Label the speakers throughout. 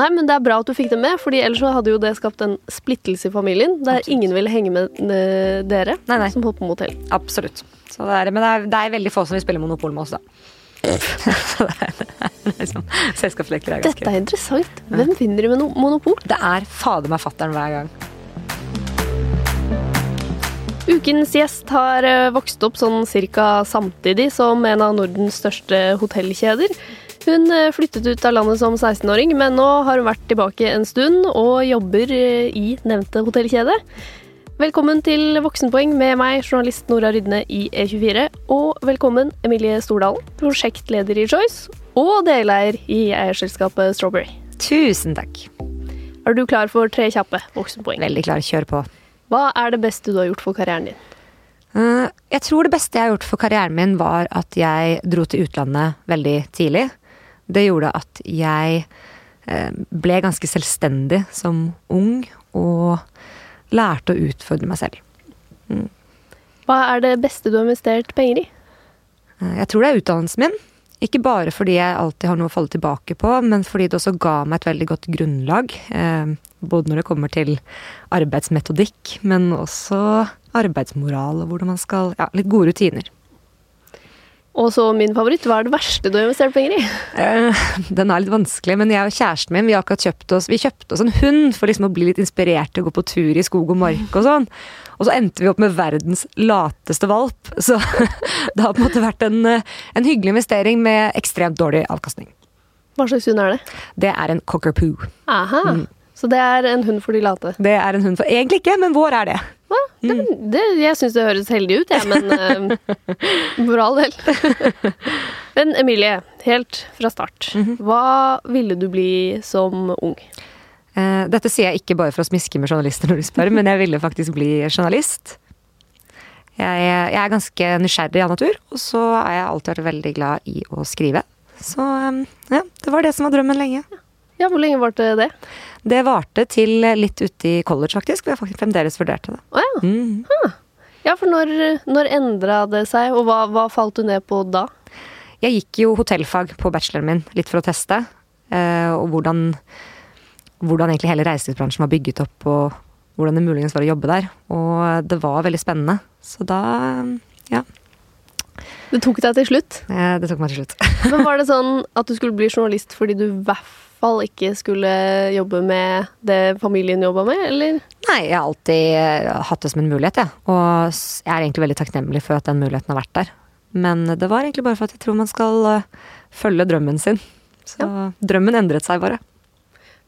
Speaker 1: Nei, men det er bra at du fikk det med, fordi ellers så hadde jo det skapt en splittelse i familien. Der
Speaker 2: Absolutt.
Speaker 1: ingen ville henge med eh, dere
Speaker 2: Nei, nei.
Speaker 1: som holdt på motell.
Speaker 2: Absolutt. Så det er, men det er, det er veldig få som vil spille Monopol med oss, da. Så det er, det er liksom, Selskapsleker er
Speaker 1: Dette er interessant. Hvem vinner i mono- monopol?
Speaker 2: Det er fader meg fatter'n hver gang.
Speaker 1: Ukens gjest har eh, vokst opp sånn cirka samtidig som en av Nordens største hotellkjeder. Hun eh, flyttet ut av landet som 16-åring, men nå har hun vært tilbake en stund og jobber eh, i nevnte hotellkjede. Velkommen til Voksenpoeng med meg, journalist Nora Rydne i E24. Og velkommen Emilie Stordalen, prosjektleder i Choice og deleier i eierselskapet Strawberry.
Speaker 2: Tusen takk.
Speaker 1: Er du klar for tre kjappe voksenpoeng?
Speaker 2: Veldig klar. Kjør på.
Speaker 1: Hva er det beste du har gjort for karrieren din?
Speaker 2: Eh, Jeg tror det beste jeg har gjort for karrieren min, var at jeg dro til utlandet veldig tidlig. Det gjorde at jeg eh, ble ganske selvstendig som ung, og lærte å utfordre meg selv.
Speaker 1: Hva er det beste du har investert penger i?
Speaker 2: Eh, Jeg tror det er utdannelsen min. Ikke bare fordi jeg alltid har noe å falle tilbake på, men fordi det også ga meg et veldig godt grunnlag. eh, Både når det kommer til arbeidsmetodikk, men også arbeidsmoral og hvordan man skal Ja, litt gode rutiner.
Speaker 1: Og så min favoritt, hva er det verste du har investert penger i?
Speaker 2: Uh, Den er litt vanskelig, men jeg og kjæresten min vi har akkurat kjøpt oss Vi kjøpte oss en hund for liksom å bli litt inspirert til å gå på tur i skog og mark og sånn. Og så endte vi opp med verdens lateste valp. Så det har på en måte vært en, eh, en hyggelig investering med ekstremt dårlig avkastning.
Speaker 1: Hva slags hund er det?
Speaker 2: Det er en Cockerpoo.
Speaker 1: Aha.
Speaker 2: Mm.
Speaker 1: Så det er en hund for de late.
Speaker 2: Det er en hund for Egentlig ikke, men vår er det.
Speaker 1: Ja, det, det, jeg syns det høres heldig ut, jeg, men uh, for all del. men Emilie, helt fra start.
Speaker 2: Mhm.
Speaker 1: Hva ville du bli som ung?
Speaker 2: Eh, Dette sier jeg ikke bare for å smiske med journalister når du spør, men jeg ville faktisk bli journalist. Jeg, jeg er ganske nysgjerrig av natur, og så har jeg alltid vært veldig glad i å skrive. Så eh, ja, det var det som var drømmen lenge.
Speaker 1: Ja, Hvor lenge varte det?
Speaker 2: Det varte til litt ute i college, faktisk. Vi har faktisk fremdeles vurdert det.
Speaker 1: Å ja.
Speaker 2: Mm.
Speaker 1: ja, for når, når endra det seg, og hva, hva falt du ned på da?
Speaker 2: Jeg gikk jo hotellfag på bacheloren min, litt for å teste. eh, Og hvordan, hvordan egentlig hele reiselivsbransjen var bygget opp, og hvordan det muligens var å jobbe der. Og det var veldig spennende. Så da Ja,
Speaker 1: Det tok deg til slutt.
Speaker 2: eh, det tok meg til slutt.
Speaker 1: Men var det sånn at du skulle bli journalist fordi du i hvert fall ikke skulle jobbe med det familien jobba med, eller?
Speaker 2: Nei, jeg har alltid eh, hatt det som en mulighet, jeg. Og jeg er egentlig veldig takknemlig for at den muligheten har vært der. Men det var egentlig bare for at jeg tror man skal eh, følge drømmen sin. Så drømmen endret seg bare.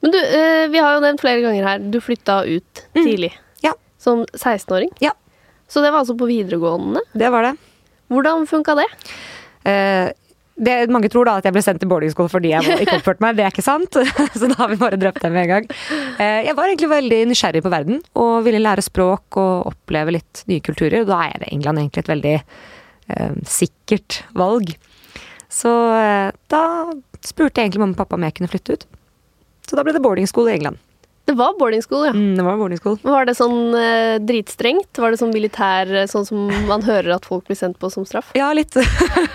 Speaker 1: Men du, eh, vi har jo nevnt flere ganger her, du flytta ut tidlig.
Speaker 2: Mm. Ja.
Speaker 1: Som 16-åring.
Speaker 2: Ja.
Speaker 1: Så det var altså på videregående.
Speaker 2: Det var det.
Speaker 1: Hvordan funka det?
Speaker 2: Det, mange tror da at jeg ble sendt til boarding fordi jeg ikke oppførte meg. Det er ikke sant, så da har vi bare drept det med en gang. Eh, jeg var egentlig veldig nysgjerrig på verden og ville lære språk og oppleve litt nye kulturer. Og da er England egentlig et veldig eh, sikkert valg. Så eh, da spurte jeg egentlig mamma og pappa om jeg kunne flytte ut. Så da ble det boarding i England.
Speaker 1: Det var boarding school, ja.
Speaker 2: Mm, det var boarding school.
Speaker 1: Var det sånn eh, dritstrengt? Var det sånn militær, eh, sånn som man hører at folk blir sendt på som straff?
Speaker 2: Ja, litt.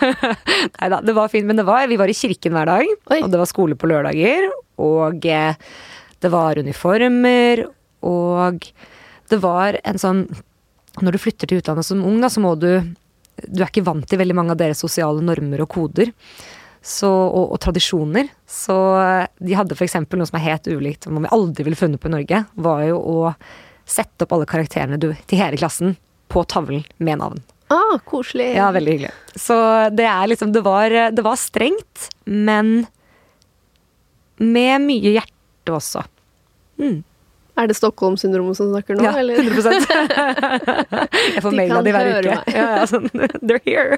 Speaker 2: Nei da, det var fint. Men det var, vi var i kirken hver dag,
Speaker 1: Oi.
Speaker 2: og det var skole på lørdager. Og eh, det var uniformer, og det var en sånn Når du flytter til utlandet som ung, da, så må du Du er ikke vant til veldig mange av deres sosiale normer og koder. Så, og, og tradisjoner. Så eh, de hadde f.eks. noe som er helt ulikt, som vi aldri ville funnet på i Norge, var jo å sette opp alle karakterene du, til hele klassen på tavlen med navn.
Speaker 1: Ah, koselig.
Speaker 2: Ja, veldig hyggelig. Så det er liksom Det var, det var strengt, men med mye hjerte også. Mm.
Speaker 1: Er det Stockholm-syndromet som snakker nå,
Speaker 2: Ja,
Speaker 1: eller?
Speaker 2: 100% Jeg får mail av de hver uke. Ja, ja, sånn, They're here.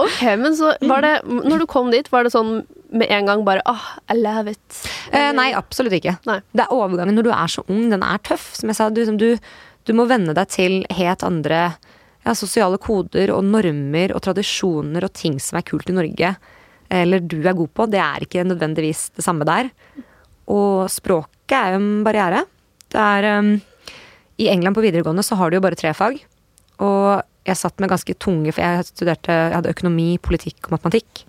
Speaker 1: Ok, men så var det Når du kom dit, var det sånn med en gang bare ah, I love it?
Speaker 2: Eh, nei, absolutt ikke.
Speaker 1: Nei.
Speaker 2: Det er overgangen når du er så ung, den er tøff. Som jeg sa, du, du, du må venne deg til helt andre ja, sosiale koder og normer og tradisjoner og ting som er kult i Norge. Eller du er god på. Det er ikke nødvendigvis det samme der. Og språket er jo en barriere. Det er um, I England på videregående så har du jo bare tre fag. Og jeg satt med ganske tunge For jeg studerte Jeg hadde økonomi, politikk og matematikk.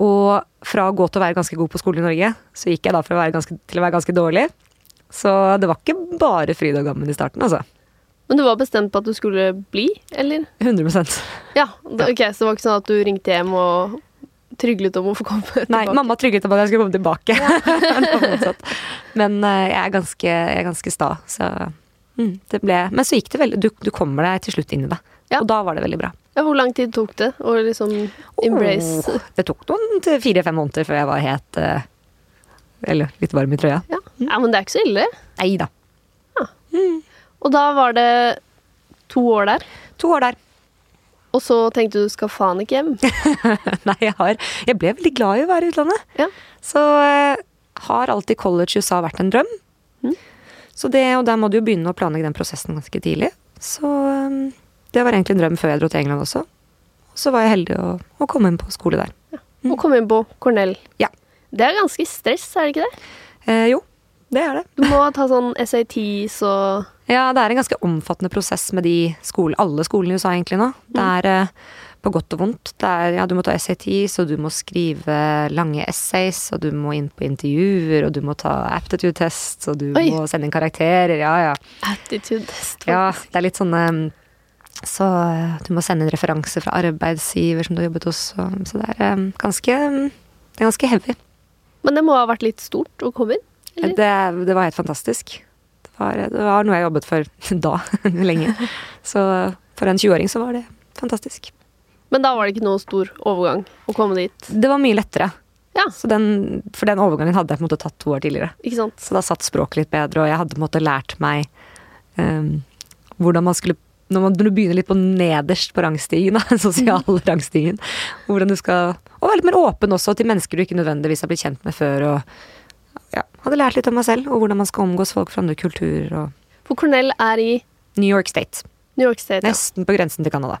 Speaker 2: Og fra å gå til å være ganske god på skole i Norge, så gikk jeg da fra å være ganske, til å være ganske dårlig. Så det var ikke bare fryd og gammen i starten, altså.
Speaker 1: Men du var bestemt på at du skulle bli, eller?
Speaker 2: 100%
Speaker 1: Ja, ok, Så det var ikke sånn at du ringte hjem og tryglet om å få komme tilbake?
Speaker 2: Nei, mamma tryglet om at jeg skulle komme tilbake. Ja. Men eh, jeg er ganske, jeg er ganske sta, så mm, det ble Men så gikk det veldig Du, du kommer deg til slutt inn i det.
Speaker 1: Ja.
Speaker 2: Og da var det veldig bra.
Speaker 1: Ja, Hvor lang tid tok det å liksom embrace
Speaker 2: oh, det tok noen fire-fem måneder før jeg var helt eh, Eller litt varm i trøya.
Speaker 1: ja. ja, men det er ikke så ille.
Speaker 2: Nei da.
Speaker 1: Og da var det to år der.
Speaker 2: To år der.
Speaker 1: Og så tenkte du skal faen ikke hjem.
Speaker 2: Nei, jeg har Jeg ble veldig glad i å være i utlandet.
Speaker 1: Ja.
Speaker 2: Så eh, har alltid college i USA vært en drøm.
Speaker 1: Mm.
Speaker 2: Så det, og der må du jo begynne å planlegge den prosessen ganske tidlig. Så eh, det var egentlig en drøm før jeg dro til England også. Og så var jeg heldig å, å komme inn på skole der.
Speaker 1: Og komme inn på Cornell.
Speaker 2: Ja.
Speaker 1: Det er ganske stress, er det ikke det?
Speaker 2: Eh, jo, det er det.
Speaker 1: Du må ta sånn SATs og
Speaker 2: Ja, det er en ganske omfattende prosess med de skole, alle skolene i USA egentlig nå. Det er mm. på godt og vondt. Det er, ja, du må ta SATs, og du må skrive lange essays, og du må inn på intervjuer, og du må ta aptitude tests, og du
Speaker 1: Oi.
Speaker 2: må sende inn karakterer. Ja, ja.
Speaker 1: attitude test.
Speaker 2: Ja, det er litt sånn Så eh, du må sende inn referanse fra arbeidsgiver som du har jobbet hos, så det er eh, ganske Det er ganske heavy.
Speaker 1: Men det må ha vært litt stort å komme inn?
Speaker 2: Det, det var helt fantastisk. Det var, det var noe jeg jobbet for da, lenge. Så for en 20-åring så var det fantastisk.
Speaker 1: Men da var det ikke noe stor overgang å komme dit?
Speaker 2: Det var mye lettere.
Speaker 1: Ja,
Speaker 2: Så den, for den overgangen hadde jeg på en måte tatt to år tidligere.
Speaker 1: ikke sant?
Speaker 2: Så da satt språket litt bedre, og jeg hadde på en måte lært meg um, hvordan man skulle når, man, begynner litt på nederst på rangstigen, den sosiale rangstigen hvordan du skal, Og være litt mer åpen også til mennesker du ikke nødvendigvis har blitt kjent med før. og ja, Hadde lært litt om meg selv, og hvordan man skal omgås folk fra andre kulturer. og
Speaker 1: For Cornell er i
Speaker 2: New York State.
Speaker 1: New York State. Ja.
Speaker 2: Nesten på grensen til Canada.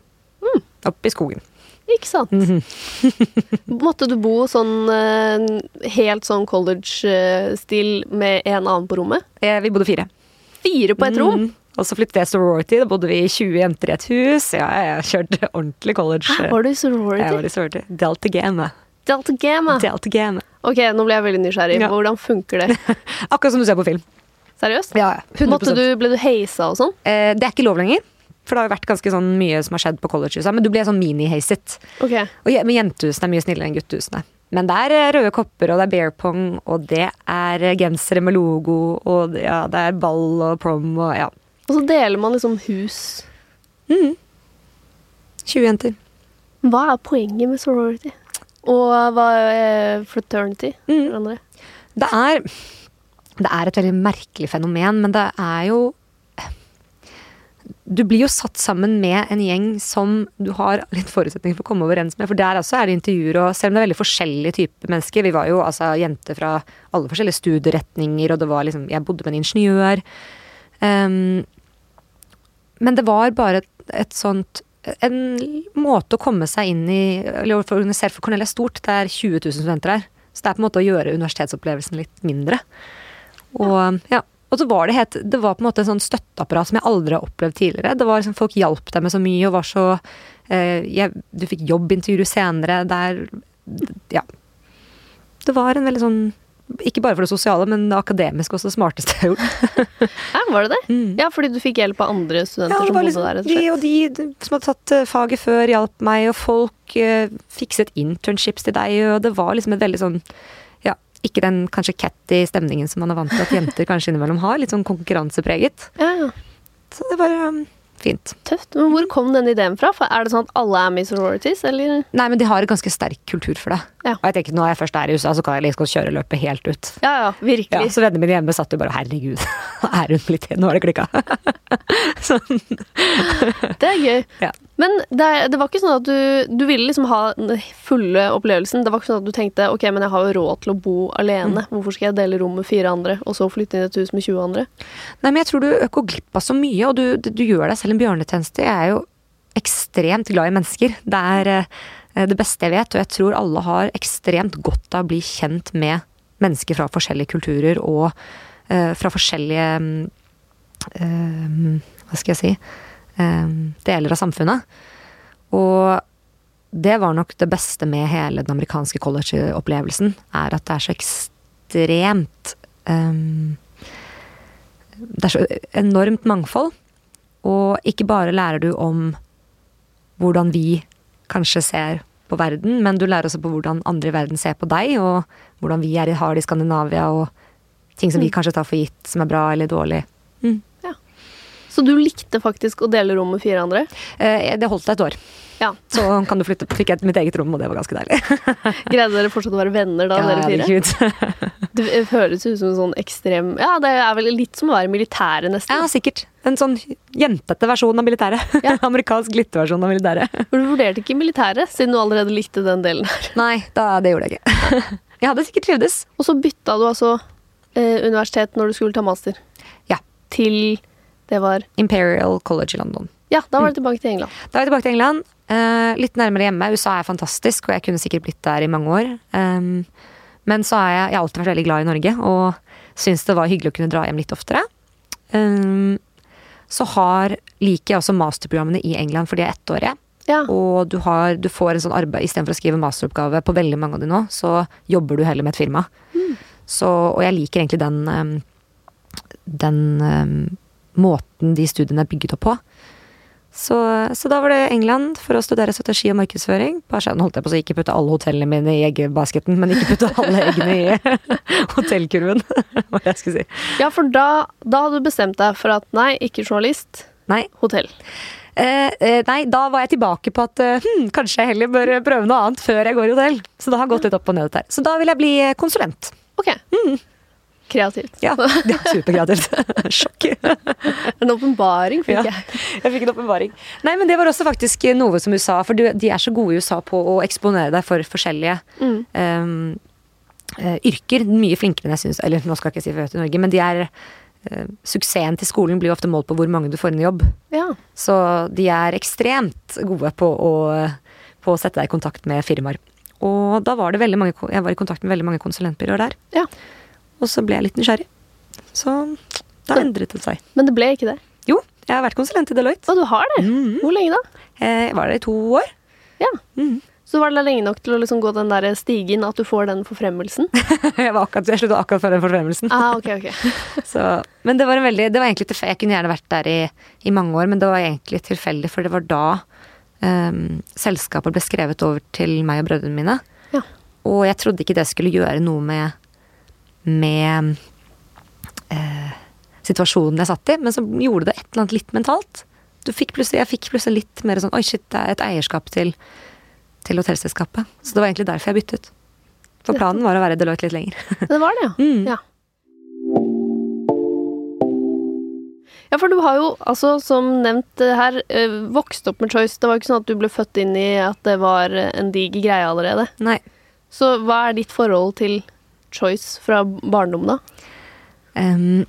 Speaker 2: Oppe i skogen.
Speaker 1: Ikke sant? Måtte du bo sånn eh, helt sånn college-stil med en annen på rommet?
Speaker 2: Eh, Vi bodde fire.
Speaker 1: Fire på et rom?
Speaker 2: Mm. Og så flyttet jeg sorority. Da bodde vi 20 jenter i et hus. Ja, jeg kjørte ordentlig college.
Speaker 1: Hæ, var du i sorority?
Speaker 2: Jeg var i sorority. Delta Gamma.
Speaker 1: Delta Gamma.
Speaker 2: Delta Gamma.
Speaker 1: Ok, nå ble jeg veldig nysgjerrig.
Speaker 2: Ja.
Speaker 1: Hvordan funker det?
Speaker 2: Akkurat som du ser på film.
Speaker 1: Seriøst?
Speaker 2: Ja, ja. 100%.
Speaker 1: Måtte du, ble du heisa og sånn?
Speaker 2: Eh, det er ikke lov lenger. For det har jo vært ganske sånn mye som har skjedd på college. Men du blir sånn mini-heiset.
Speaker 1: Ok.
Speaker 2: Og men jentehusene er mye snillere enn guttehusene. Men det er eh, røde kopper, og det er bear pong, og det er eh, gensere med logo, og ja, det er ball og prom og ja.
Speaker 1: Og så deler man liksom hus.
Speaker 2: 20 jenter.
Speaker 1: Hva er poenget med sorority? Og hva er fraternity?
Speaker 2: Mm. Det er, det er et veldig merkelig fenomen, men det er jo Du blir jo satt sammen med en gjeng som du har litt forutsetninger for å komme overens med. For der også er det intervjuer, og selv om det er veldig forskjellige typer mennesker Vi var jo altså jenter fra alle forskjellige studieretninger, og det var liksom Jeg bodde med en ingeniør. Um, men det var bare et, et sånt En måte å komme seg inn i Eller for organisere for Cornell er stort. Det er 20 000 studenter her. Så det er på en måte å gjøre universitetsopplevelsen litt mindre. Og ja. Og så var det helt Det var på en måte en sånn støtteapparat som jeg aldri har opplevd tidligere. Det var liksom Folk hjalp deg med så mye og var så eh, jeg, Du fikk jobbintervju senere der Ja. Det var en veldig sånn Ikke bare for det sosiale, men det akademiske også det smarteste jeg har gjort.
Speaker 1: Ja, var det det?
Speaker 2: Mm.
Speaker 1: Ja, fordi du fikk hjelp av andre studenter
Speaker 2: Ja,
Speaker 1: som bodde
Speaker 2: liksom,
Speaker 1: der, Ja, og
Speaker 2: de som hadde tatt eh, faget før, hjalp meg, og folk eh, fikset internships til deg, og det var liksom et veldig sånn Ja, ikke den kanskje catty stemningen som man er vant til at jenter kanskje innimellom har, litt sånn konkurransepreget.
Speaker 1: Ja, ja.
Speaker 2: Så det var um, fint.
Speaker 1: Tøft. Men hvor kom den ideen fra? For er det sånn at alle er med i sororities, eller?
Speaker 2: Nei, men de har en ganske sterk kultur for det.
Speaker 1: Ja.
Speaker 2: Og jeg tenker når jeg først er i USA, så kan jeg liksom kjøre løpet helt ut.
Speaker 1: Ja, ja, virkelig.
Speaker 2: Ja, så vennene mine hjemme satt jo bare 'herregud, er hun blitt Nå har det klikka. sånn.
Speaker 1: Det er gøy.
Speaker 2: Ja.
Speaker 1: Men det, det var ikke sånn at du, du ville liksom ha den fulle opplevelsen. Det var ikke sånn at du tenkte ok, men jeg har jo råd til å bo alene.
Speaker 2: Mm.
Speaker 1: Hvorfor skal jeg dele rom med fire andre, og så flytte inn i et hus med 20 andre?
Speaker 2: Nei, men jeg tror du går glipp av så mye, og du, du, gjør deg selv en bjørnetjeneste. Jeg er jo ekstremt glad i mennesker. Det er eh, det beste jeg vet, og jeg tror alle har ekstremt godt av å bli kjent med mennesker fra forskjellige kulturer og uh, fra forskjellige eh, Hva skal jeg si deler av samfunnet. Og det var nok det beste med hele den amerikanske college-opplevelsen. Er at det er så ekstremt um, Det er så enormt mangfold. Og ikke bare lærer du om hvordan vi kanskje ser på verden, men du lærer også på hvordan andre i verden ser på deg, og hvordan vi er, har det i Skandinavia, og ting som vi kanskje tar for gitt, som er bra eller dårlig. Mm.
Speaker 1: Så du likte faktisk å dele rom med fire andre?
Speaker 2: Eh, det holdt deg et år.
Speaker 1: Ja.
Speaker 2: Så kan du flytte, fikk jeg mitt eget rom, og det var ganske deilig.
Speaker 1: Greide dere fortsatt å være venner da,
Speaker 2: ja,
Speaker 1: dere fire?
Speaker 2: Ja,
Speaker 1: det høres ut som en sånn ekstrem Ja, det er vel litt som å være militære, nesten.
Speaker 2: Ja, sikkert. En sånn jentete versjon av militæret. Ja. Amerikansk lytteversjon av militæret.
Speaker 1: For du vurderte ikke militæret, siden du allerede likte den delen her?
Speaker 2: Nei, da, det gjorde jeg ikke. jeg hadde sikkert trivdes.
Speaker 1: Og så bytta du altså eh, universitet når du skulle ta master?
Speaker 2: Ja.
Speaker 1: Til det var
Speaker 2: Imperial College i London.
Speaker 1: Ja, da var det tilbake til England.
Speaker 2: Da var jeg tilbake til England. Uh, litt nærmere hjemme. USA er fantastisk, og jeg kunne sikkert blitt der i mange år. Um, men så har jeg, jeg har alltid vært veldig glad i Norge, og syns det var hyggelig å kunne dra hjem litt oftere. Um, så har, liker jeg også masterprogrammene i England, for de er ettårige.
Speaker 1: Ja.
Speaker 2: Og du, har, du får en sånn arbeid istedenfor å skrive masteroppgave på veldig mange av de nå, så jobber du heller med et firma.
Speaker 1: Mm.
Speaker 2: Så, og jeg liker egentlig den, den måten de studiene er bygget opp på. Så, så, da var det England for å studere strategi og markedsføring. Bare sånn holdt jeg på å ikke putte alle hotellene mine i eggebasketen, men ikke putte alle eggene i hotellkurven. Hva jeg skulle si.
Speaker 1: Ja, for da, da hadde du bestemt deg for at nei, ikke journalist,
Speaker 2: nei.
Speaker 1: hotell.
Speaker 2: Eh, eh, nei, da var jeg tilbake på at eh, hm, kanskje jeg heller bør prøve noe annet før jeg går i hotell. Så det har gått litt opp og ned der. Så da vil jeg bli konsulent.
Speaker 1: Ok. Mm. Kreativt.
Speaker 2: Ja, det er superkreativt. Sjokk.
Speaker 1: En åpenbaring fikk
Speaker 2: ja, jeg. Jeg fikk en åpenbaring. Nei, men det var også faktisk noe som USA For de er så gode i USA på å eksponere deg for forskjellige mm. um, yrker. Mye flinkere enn jeg syns Eller nå skal jeg ikke si for i Norge, men de er uh, Suksessen til skolen blir ofte målt på hvor mange du får inn i jobb.
Speaker 1: Ja.
Speaker 2: Så de er ekstremt gode på å, på å sette deg i kontakt med firmaer. Og da var det veldig mange Jeg var i kontakt med veldig mange konsulentbyråer der.
Speaker 1: Ja.
Speaker 2: Og så ble jeg litt nysgjerrig. Så da endret det seg.
Speaker 1: Men det ble ikke det?
Speaker 2: Jo, jeg har vært konsulent i Deloitte.
Speaker 1: Og du har det?
Speaker 2: Mm.
Speaker 1: Hvor lenge da?
Speaker 2: Eh, jeg var der i to år.
Speaker 1: Ja.
Speaker 2: Mm.
Speaker 1: Så var det lenge nok til å liksom gå den der stigen at du får den forfremmelsen?
Speaker 2: jeg, var akkurat, jeg sluttet akkurat før den forfremmelsen.
Speaker 1: Ah, ok, ok.
Speaker 2: så, men det var, en veldig, det var egentlig tilfeldig. Jeg kunne gjerne vært der i, i, mange år, men det var egentlig tilfeldig, for det var da um, selskapet ble skrevet over til meg og brødrene mine.
Speaker 1: Ja.
Speaker 2: Og jeg trodde ikke det skulle gjøre noe med med eh, situasjonen jeg satt i, men så gjorde det et eller annet litt mentalt. Fikk jeg fikk plutselig litt mer sånn Oi, shit, det er et eierskap til, til hotellselskapet. Så det var egentlig derfor jeg byttet. For planen var å være Deloitte litt lenger.
Speaker 1: Det var det, ja.
Speaker 2: Mm.
Speaker 1: ja. Ja, for du har jo, altså, som nevnt her, eh, vokst opp med Choice. Det var jo ikke sånn at du ble født inn i at det var en diger greie allerede.
Speaker 2: Nei.
Speaker 1: Så hva er ditt forhold til choice fra barndommen, da?
Speaker 2: Um,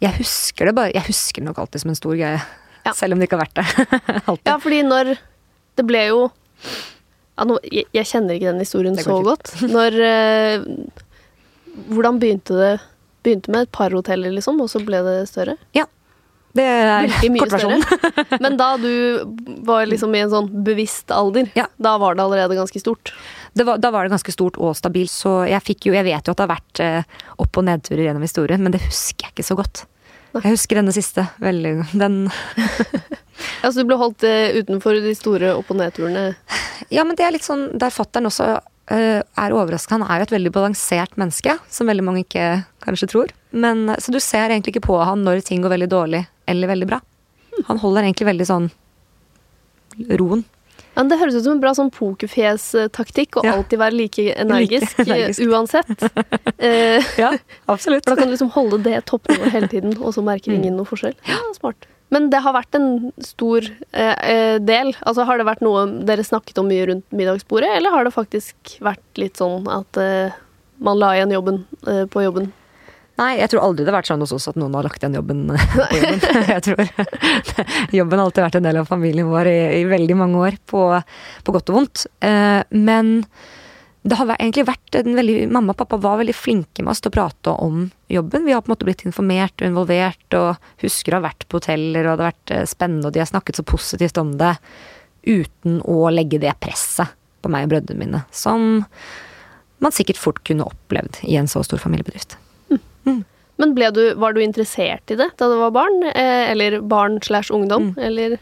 Speaker 2: jeg husker det bare Jeg husker det nok alltid som en stor greie.
Speaker 1: Ja.
Speaker 2: Selv om det ikke har vært det.
Speaker 1: ja, fordi når Det ble jo ja, nå, jeg, jeg, kjenner ikke den historien så godt. Når uh, Hvordan begynte det? Begynte med et par hoteller, liksom, og så ble det større?
Speaker 2: Ja. Det er kortversjonen.
Speaker 1: Men da du var liksom i en sånn bevisst alder,
Speaker 2: ja.
Speaker 1: da var det allerede ganske stort?
Speaker 2: Var, da var det ganske stort og stabilt, så jeg fikk jo Jeg vet jo at det har vært eh, opp- og nedturer gjennom historien, men det husker jeg ikke så godt. Jeg husker denne siste veldig Den
Speaker 1: Altså du ble holdt eh, utenfor de store opp- og nedturene?
Speaker 2: Ja, men det er litt sånn der fatter'n også uh, er overraska. Han er jo et veldig balansert menneske, som veldig mange ikke kanskje tror. Men, så du ser egentlig ikke på han når ting går veldig dårlig eller veldig bra. Han holder egentlig veldig sånn roen.
Speaker 1: Ja, det høres ut som en bra sånn pokerfjes-taktikk, å
Speaker 2: Ja.
Speaker 1: alltid være like energisk,
Speaker 2: Like energisk.
Speaker 1: uansett. Eh,
Speaker 2: Ja, absolutt.
Speaker 1: for da kan du liksom holde det toppnivået hele tiden, og så merker ingen noe forskjell. Ja, smart. Men det har vært en stor eh, eh, del. Altså, Har det vært noe dere snakket om mye rundt middagsbordet, eller har det faktisk vært litt sånn at eh, man la igjen jobben eh, på jobben?
Speaker 2: Nei, jeg tror aldri det har vært sånn hos oss at noen har lagt igjen jobben på jobben. Jeg tror Jobben har alltid vært en del av familien vår i, i veldig mange år, på, på godt og vondt. Eh, men det har egentlig vært en veldig Mamma og pappa var veldig flinke med oss til å prate om jobben. Vi har på en måte blitt informert og involvert, og husker å ha vært på hoteller, og det har vært eh, spennende, og de har snakket så positivt om det. uten å legge det presset på meg og brødrene mine, som man sikkert fort kunne opplevd i en så stor familiebedrift.
Speaker 1: Men ble du, var du interessert i det da du var barn? Eh, eller barn slash ungdom? Eller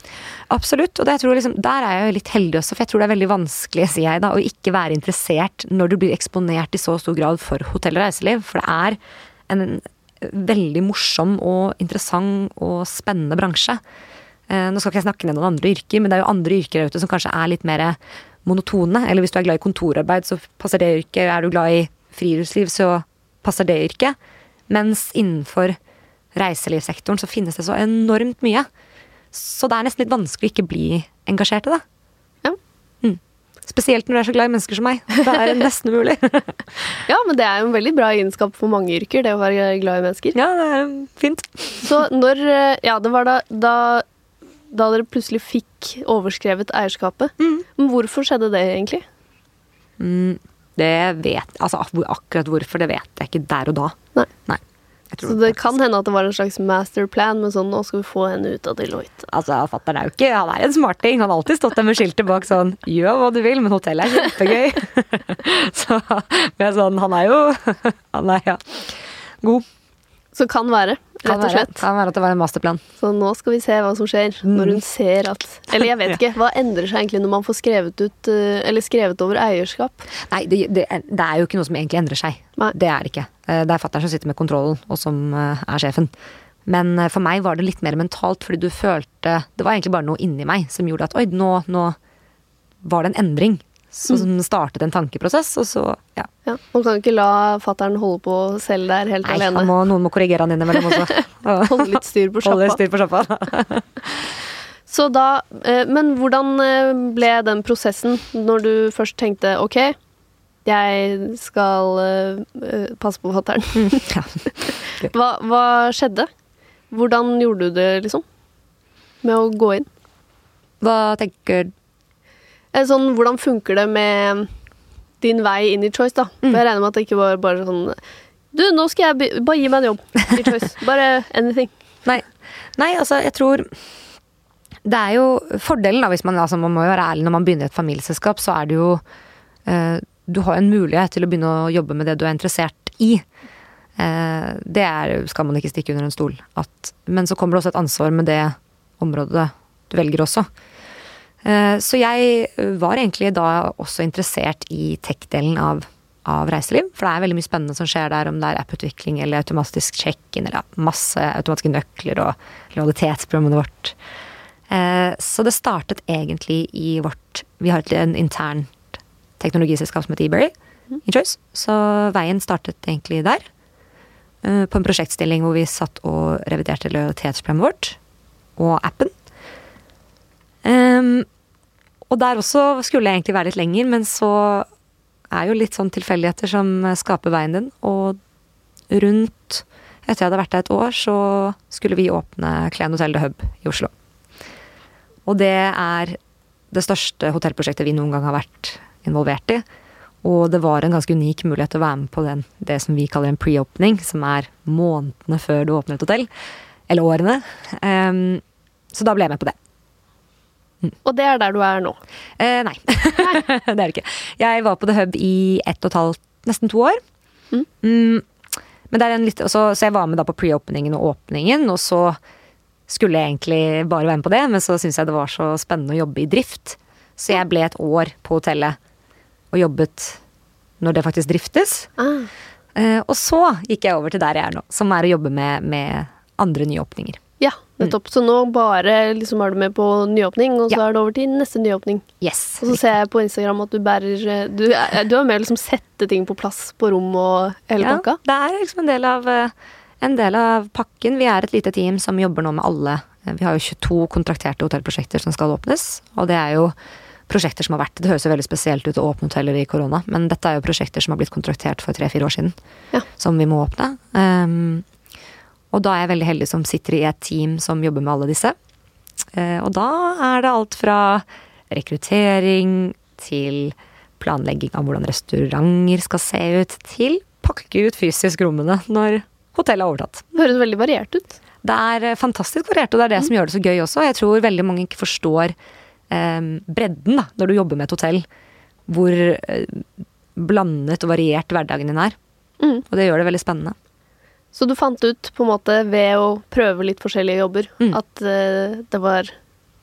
Speaker 2: Absolutt, og det, jeg tror liksom, der er jeg jo litt heldig også, for jeg tror det er veldig vanskelig, sier jeg da, å ikke være interessert når du blir eksponert i så stor grad for hotell og reiseliv. For det er en veldig morsom og interessant og spennende bransje. Eh, nå skal ikke jeg snakke ned noen andre yrker, men det er jo andre yrker der ute som kanskje er litt mer monotone. Eller hvis du er glad i kontorarbeid, så passer det yrket. Er du glad i friluftsliv, så passer det yrket. Mens innenfor reiselivssektoren så finnes det så enormt mye. Så det er nesten litt vanskelig å ikke bli engasjert i det.
Speaker 1: Ja.
Speaker 2: Mm. Spesielt når du er så glad i mennesker som meg. Det er nesten umulig.
Speaker 1: Ja, men det er jo en veldig bra egenskap for mange yrker, det å være glad i mennesker.
Speaker 2: ja, det er fint.
Speaker 1: Så når eh, Ja, det var da, da, da dere plutselig fikk overskrevet eierskapet.
Speaker 2: Mm.
Speaker 1: Men hvorfor skjedde det egentlig?
Speaker 2: Mm, det vet Altså akkurat hvorfor, det vet jeg ikke der og da.
Speaker 1: Nei.
Speaker 2: Nei. tror
Speaker 1: Så det kan hende at det var en slags masterplan med sånn nå skal vi få henne ut av Deloitte.
Speaker 2: Altså, Fatter'n er jo ikke Han er en smarting. Han har alltid stått der med skiltet bak sånn Gjør hva du vil, men hotellet er kjempegøy. så men sånn, han er jo Han er ja god.
Speaker 1: Så kan være, rett og
Speaker 2: være,
Speaker 1: slett.
Speaker 2: kan være at det var en masterplan.
Speaker 1: Så nå skal vi se hva som skjer når hun ser at Eller jeg vet ikke, hva endrer seg egentlig når man får skrevet ut eh, Eller skrevet over eierskap?
Speaker 2: Nei, det, det, er, det er jo ikke noe som egentlig endrer seg.
Speaker 1: Nei.
Speaker 2: Det er det ikke. Eh, Det er fatter'n som sitter med kontrollen, og som eh, er sjefen. Men for meg var det litt mer mentalt, fordi du følte Det var egentlig bare noe inni meg som gjorde at oi, nå, nå var det en endring. Så, Som startet en tankeprosess, og så ja.
Speaker 1: Ja, Man kan ikke la fattern holde på selv der helt
Speaker 2: Nei,
Speaker 1: alene.
Speaker 2: Nei, noen må korrigere han innimellom også.
Speaker 1: Holde litt styr på sjappa.
Speaker 2: Holde
Speaker 1: litt
Speaker 2: styr på sjappa.
Speaker 1: Så da, eh, men hvordan eh, ble den prosessen når du først tenkte ok, jeg skal eh, passe på fatter'n. Hva, hva skjedde? Hvordan gjorde du det, liksom? Med å gå inn?
Speaker 2: Hva tenker
Speaker 1: Eh, Sånn, hvordan funker det med din vei inn i Choice, da? For jeg regner med at det ikke var bare sånn Du, nå skal jeg Bare gi meg en jobb i Choice. Bare anything.
Speaker 2: Nei, Nei altså, jeg tror Det er jo fordelen, da, hvis man, altså, man må jo være ærlig når man begynner i et familieselskap, så er det jo eh, Du har en mulighet til å begynne å jobbe med det du er interessert i. Eh, det er, skal man ikke stikke under en stol. At, men så kommer det også et ansvar med det området du velger også. Eh, så jeg var egentlig da også interessert i tech-delen av, av reiseliv. For det er veldig mye spennende som skjer der, om det er app-utvikling eller automatisk check-in eller masse automatiske nøkler og lojalitetsprogrammet vårt. Eh, Så det startet egentlig i vårt Vi har en internt teknologiselskap som heter eBerry i Så veien startet egentlig der. eh, På en prosjektstilling hvor vi satt og reviderte lojalitetsprogrammet vårt og appen. Ehm, og der også skulle jeg egentlig være litt lenger, men så er jo litt sånn tilfeldigheter som skaper veien din. Og rundt etter jeg hadde vært der et år, så skulle vi åpne Klein Hotel The Hub i Oslo. Og det er det største hotellprosjektet vi noen gang har vært involvert i. Og det var en ganske unik mulighet til å være med på den, det som vi kaller en pre-opening, som er månedene før du åpner et hotell. Eller årene. Um, så da ble jeg med på det.
Speaker 1: Og det er der du er nå.
Speaker 2: Eh, nei. det er det ikke. Jeg var på The Hub i ett og et halvt, nesten to år.
Speaker 1: Mm.
Speaker 2: Mm, men det er en litt, så, så jeg var med da på pre-openingen og åpningen, og så skulle jeg egentlig bare være med på det, men så syntes jeg det var så spennende å jobbe i drift. Så jeg ble et år på hotellet og jobbet når det faktisk driftes.
Speaker 1: Ah.
Speaker 2: Eh, og så gikk jeg over til der jeg er nå, som er å jobbe med, med andre nyåpninger.
Speaker 1: Ja, nettopp. Så nå bare liksom er du med på nyåpning, og så
Speaker 2: Ja.
Speaker 1: er det over til neste nyåpning.
Speaker 2: Yes.
Speaker 1: Og så ser jeg på Instagram at du bærer Du, du er med å liksom sette ting på plass på rom og hele
Speaker 2: Ja,
Speaker 1: pakka.
Speaker 2: det er liksom en del av eh, en del av pakken. Vi er et lite team som jobber nå med alle. Eh, Vi har jo 22 kontrakterte hotellprosjekter som skal åpnes. Og det er jo prosjekter som har vært Det høres jo veldig spesielt ut å åpne hoteller i korona, men dette er jo prosjekter som har blitt kontraktert for tre-fire år siden.
Speaker 1: Ja.
Speaker 2: Som vi må åpne. Um, og da er jeg veldig heldig som sitter i et team som jobber med alle disse. Eh, og da er det alt fra rekruttering til planlegging av hvordan restauranter skal se ut, til pakke ut fysisk rommene når hotellet er overtatt.
Speaker 1: Det høres veldig variert ut.
Speaker 2: Det er eh, fantastisk variert, og det er det som gjør det så gøy også. Jeg tror veldig mange ikke forstår eh, bredden da, når du jobber med et hotell. Hvor eh, blandet og variert hverdagen din er.
Speaker 1: Mm.
Speaker 2: Og det gjør det veldig spennende.
Speaker 1: Så du fant ut på en måte ved å prøve litt forskjellige jobber
Speaker 2: Mm.
Speaker 1: at uh, det var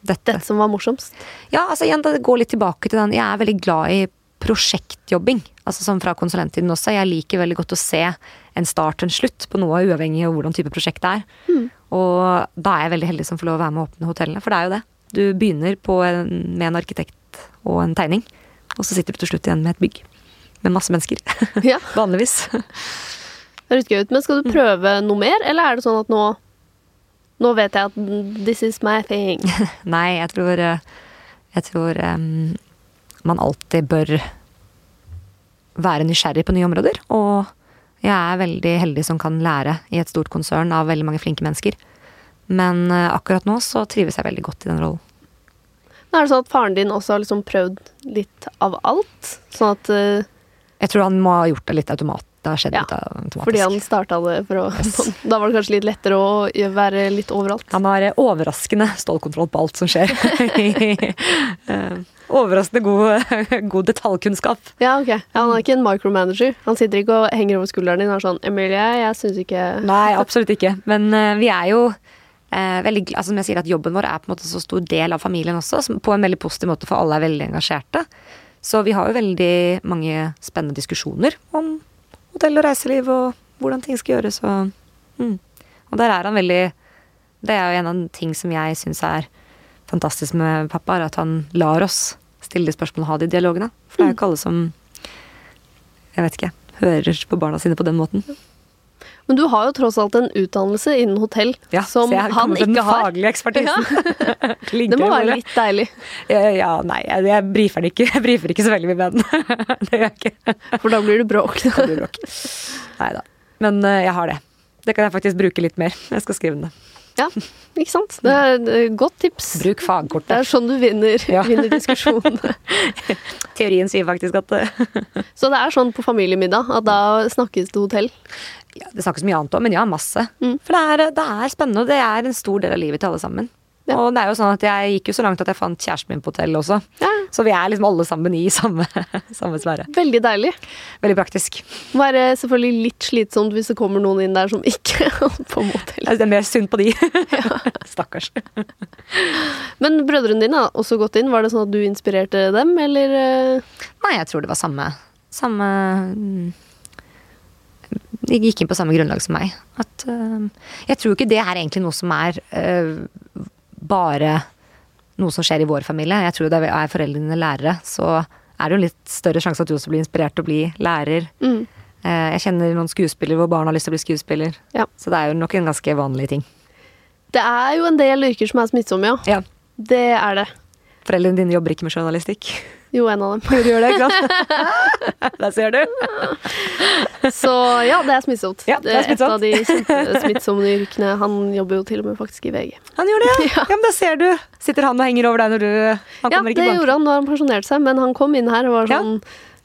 Speaker 2: Dette.
Speaker 1: dette som var morsomst?
Speaker 2: Ja, altså igjen, det går litt tilbake til den. Jeg er veldig glad i prosjektjobbing. Altså som fra konsulenttiden også. Jeg liker veldig godt å se en start og en slutt på noe, uavhengig av hvordan type prosjekt det er.
Speaker 1: Mm.
Speaker 2: Og da er jeg veldig heldig som får lov å være med å åpne hotellene, for det er jo det. Du begynner på en, med en arkitekt og en tegning, og så sitter du til slutt igjen med et bygg. Med masse mennesker.
Speaker 1: Ja,
Speaker 2: Vanligvis.
Speaker 1: Det høres gøy ut. Men skal du prøve noe mer, eller er det sånn at nå nå vet jeg at this is my thing.
Speaker 2: Nei, jeg tror eh, Jeg tror um, man alltid bør være nysgjerrig på nye områder. Og jeg er veldig heldig som kan lære i et stort konsern av veldig mange flinke mennesker. Men eh, akkurat nå så trives jeg veldig godt i den rollen.
Speaker 1: Men er det sånn at faren din også har liksom prøvd litt av alt? Sånn at uh...
Speaker 2: Jeg tror han må ha gjort det litt automat. Det har skjedd
Speaker 1: Ja,
Speaker 2: litt automatisk.
Speaker 1: Fordi han starta det for å Da var det kanskje litt lettere å være litt overalt.
Speaker 2: Han har eh, overraskende stålkontroll på alt som skjer. Eh, overraskende god, god detaljkunnskap.
Speaker 1: Ja, ok. Han er ikke en micromanager. Han sitter ikke og henger over skulderen din og er sånn Emilie, jeg syns ikke
Speaker 2: Nei, absolutt ikke. Men uh, vi er jo eh, veldig altså, Som jeg sier, at jobben vår er på en måte så stor del av familien også, som, på en veldig positiv måte, for alle er veldig engasjerte. Så vi har jo veldig mange spennende diskusjoner om hotell og reiseliv og hvordan ting skal gjøres og mm. Og der er han veldig Det er jo en av de ting som jeg syns er fantastisk med pappa, er at han lar oss stille de spørsmålene og ha de dialogene. For det er jo ikke alle som Jeg vet ikke hører på barna sine på den måten.
Speaker 1: Men du har jo tross alt en utdannelse innen hotell
Speaker 2: Ja,
Speaker 1: som han ikke har.
Speaker 2: den faglige ekspertisen.
Speaker 1: Det må være litt deilig,
Speaker 2: Ja, nei, jeg, jeg brifer det ikke. Jeg brifer ikke så veldig mye med den. det gjør jeg ikke.
Speaker 1: for da blir det bråk.
Speaker 2: Blir bråk. Nei da. Men uh, jeg har det. Det kan jeg faktisk bruke litt mer. Jeg skal skrive det.
Speaker 1: Ja, ikke sant? Det er et godt tips.
Speaker 2: Bruk fagkortet.
Speaker 1: Det er sånn du vinner,
Speaker 2: Ja.
Speaker 1: vinner diskusjonen.
Speaker 2: Teorien sier faktisk at det...
Speaker 1: Så det er sånn på familiemiddag at da snakkes det hotell.
Speaker 2: Ja, Det snakkes mye annet òg, men ja, masse.
Speaker 1: Mm.
Speaker 2: For det er, det er spennende, og det er en stor del av livet til alle sammen.
Speaker 1: Ja.
Speaker 2: Og det er jo sånn at jeg gikk jo så langt at jeg fant kjæresten min på hotell også.
Speaker 1: Ja,
Speaker 2: Så vi er liksom alle sammen i samme, samme sfære.
Speaker 1: Veldig deilig.
Speaker 2: Veldig praktisk.
Speaker 1: Være selvfølgelig litt slitsomt hvis det kommer noen inn der som ikke på motell.
Speaker 2: Altså, Det er mer synd på de. Stakkars.
Speaker 1: Men brødrene dine har også gått inn. Var det sånn at du inspirerte dem, eller eh,
Speaker 2: Nei, jeg tror det var samme Samme mm, De gikk inn på samme grunnlag som meg. At uh, Jeg tror ikke det er egentlig noe som er uh, bare noe som skjer i vår familie. Jeg tror det er foreldrene dine lærere, så er det jo en litt større sjanse at du også blir inspirert til å bli lærer.
Speaker 1: mm.
Speaker 2: Uh, Jeg kjenner noen skuespillere hvor barn har lyst til å bli skuespiller.
Speaker 1: Ja.
Speaker 2: Så det er jo nok en ganske vanlig ting.
Speaker 1: Det er jo en del yrker som er smittsomme, ja.
Speaker 2: Ja.
Speaker 1: Det er det.
Speaker 2: Foreldrene dine jobber ikke med journalistikk.
Speaker 1: Jo, en av dem.
Speaker 2: Du gjør det, ikke sant? Der ser du.
Speaker 1: Så ja, det er smittsomt.
Speaker 2: Ja, det er smittsomt.
Speaker 1: Et av de smittsomme yrkene. Han jobber jo til og med faktisk i VG.
Speaker 2: Han gjør det, ja.
Speaker 1: Ja.
Speaker 2: ja. men da ser du. Sitter han og henger over deg når du Han
Speaker 1: Ja,
Speaker 2: kommer
Speaker 1: det gjorde han. Nå har han pensjonert seg, men han kom inn her og var sånn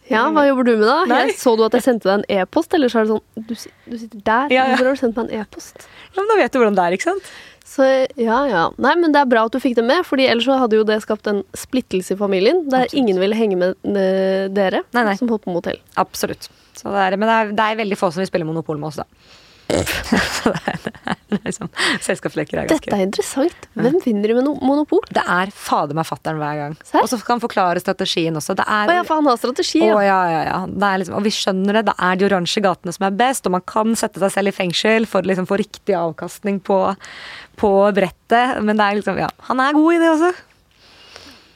Speaker 1: ja, hva jobber du med da?
Speaker 2: Nei.
Speaker 1: Jeg så du at jeg sendte deg en e-post? Eller så er det sånn Du, du sitter der.
Speaker 2: Ja, ja.
Speaker 1: Hvorfor har du sendt meg en e-post?
Speaker 2: Ja, men da vet du hvordan det er, ikke sant?
Speaker 1: Så ja, ja. Nei, men det er bra at du fikk det med, Fordi ellers så hadde jo det skapt en splittelse i familien. Der
Speaker 2: Absolutt.
Speaker 1: ingen ville henge med dere
Speaker 2: Nei, nei.
Speaker 1: som holdt på motell.
Speaker 2: Absolutt. Så det er, men det er, det er veldig få som vil spille Monopol med oss, da. Så det er, det er liksom Selskapsleker er ganske
Speaker 1: Dette er interessant. Hvem vinner i mono- Monopol?
Speaker 2: Det er fader meg fatter'n hver gang. Og så kan han forklare strategien også. Det er
Speaker 1: Å ja, for han har strategi,
Speaker 2: Å,
Speaker 1: ja.
Speaker 2: ja, ja, ja. Det er liksom, og vi skjønner det. Det er de oransje gatene som er best, og man kan sette seg selv i fengsel for å liksom få riktig avkastning på, på brettet. Men det er liksom, ja, han er god i det også.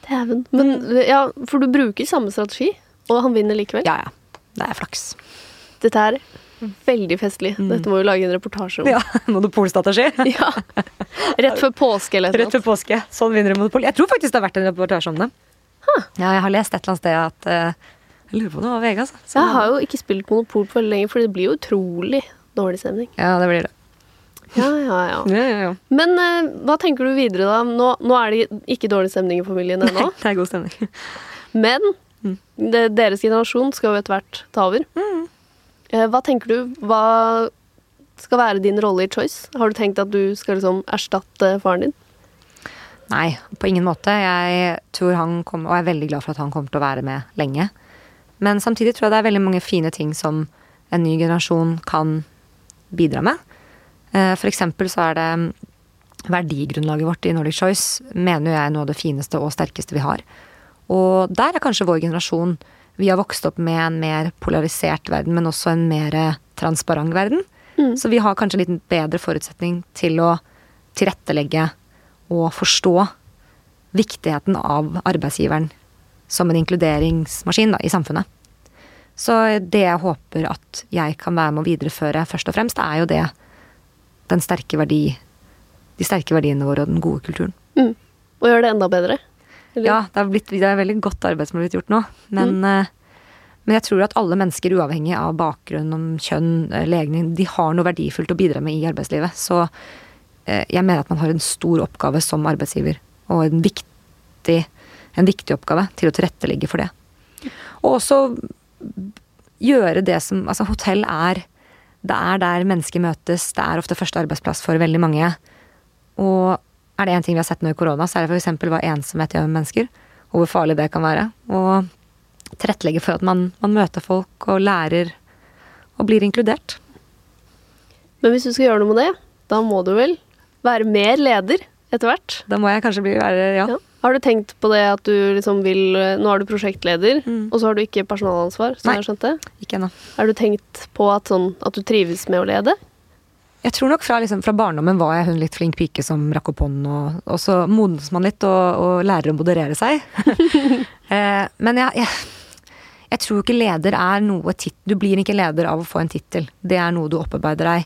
Speaker 1: Dæven. Men ja, for du bruker samme strategi, og han vinner likevel.
Speaker 2: Ja, ja. Det er flaks.
Speaker 1: Dette er veldig festlig. Dette må vi lage en reportasje om.
Speaker 2: Ja, Monopolstrategi.
Speaker 1: Ja. Rett før påske eller noe.
Speaker 2: Rett før påske. Sånn vinner Monopol. Jeg tror faktisk det har vært en reportasje om det. Ja, jeg har lest et eller annet sted at uh, Jeg lurer på om det var VG, altså. Så-
Speaker 1: Jeg har jo ikke spilt Monopol på veldig lenge, for det blir jo utrolig dårlig stemning.
Speaker 2: Ja, det blir det.
Speaker 1: Ja, ja, ja.
Speaker 2: Ja, ja, ja.
Speaker 1: Men eh, hva tenker du videre, da? Nå, nå er det ikke dårlig stemning i familien ennå.
Speaker 2: Det er god stemning.
Speaker 1: Men det, deres generasjon skal jo etter hvert ta over. Eh, Hva tenker du? Hva skal være din rolle i Choice? Har du tenkt at du skal liksom erstatte faren din?
Speaker 2: Nei, på ingen måte. Jeg tror han kom, og er veldig glad for at han kommer til å være med lenge. Men samtidig tror jeg det er veldig mange fine ting som en ny generasjon kan bidra med. Eh, for eksempel så er det verdigrunnlaget vårt i Nordic Choice mener jeg er noe av det fineste og sterkeste vi har. Og der er kanskje vår generasjon Vi har vokst opp med en mer polarisert verden, men også en mer transparent verden.
Speaker 1: Mm.
Speaker 2: Så vi har kanskje en litt bedre forutsetning til å tilrettelegge og forstå viktigheten av arbeidsgiveren som en inkluderingsmaskin da, i samfunnet. Så det jeg håper at jeg kan være med å videreføre først og fremst, er jo det den sterke verdi De sterke verdiene våre og den gode kulturen.
Speaker 1: Mm. Og gjøre det enda bedre. Eller?
Speaker 2: Ja, det er, blitt, det er veldig godt arbeid som har blitt gjort nå. Men, mm. men jeg tror at alle mennesker, uavhengig av bakgrunn, om kjønn, eh, legning, de har noe verdifullt å bidra med i arbeidslivet. Så eh, jeg mener at man har en stor oppgave som arbeidsgiver, og en viktig, en viktig oppgave til å tilrettelegge for det. Og også gjøre det som Altså, hotell er Det er der mennesker møtes. Det er ofte første arbeidsplass for veldig mange. Og er det én ting vi har sett nå i korona, så er det f.eks. hva ensomhet gjør med mennesker. Og hvor farlig det kan være. Og tilrettelegge for at man, man møter folk og lærer og blir inkludert.
Speaker 1: Men hvis du skal gjøre noe med det, da må du vel være mer leder etter hvert?
Speaker 2: Da må jeg kanskje bli være ja.
Speaker 1: Ja. Har du tenkt på det at du liksom vil Nå er du prosjektleder,
Speaker 2: Mm.
Speaker 1: og så har du ikke personalansvar, som
Speaker 2: Nei.
Speaker 1: jeg skjønte?
Speaker 2: Ikke ennå.
Speaker 1: Har du tenkt på at, sånn, at du trives med å lede?
Speaker 2: Jeg tror nok fra, liksom, fra barndommen var jeg hun litt flink pike som rakk opp hånden, og, og så modnes man litt og, og lærer å moderere seg. eh, men jeg, jeg, jeg tror ikke leder er noe tit Du blir ikke leder av å få en tittel. Det er noe du opparbeider deg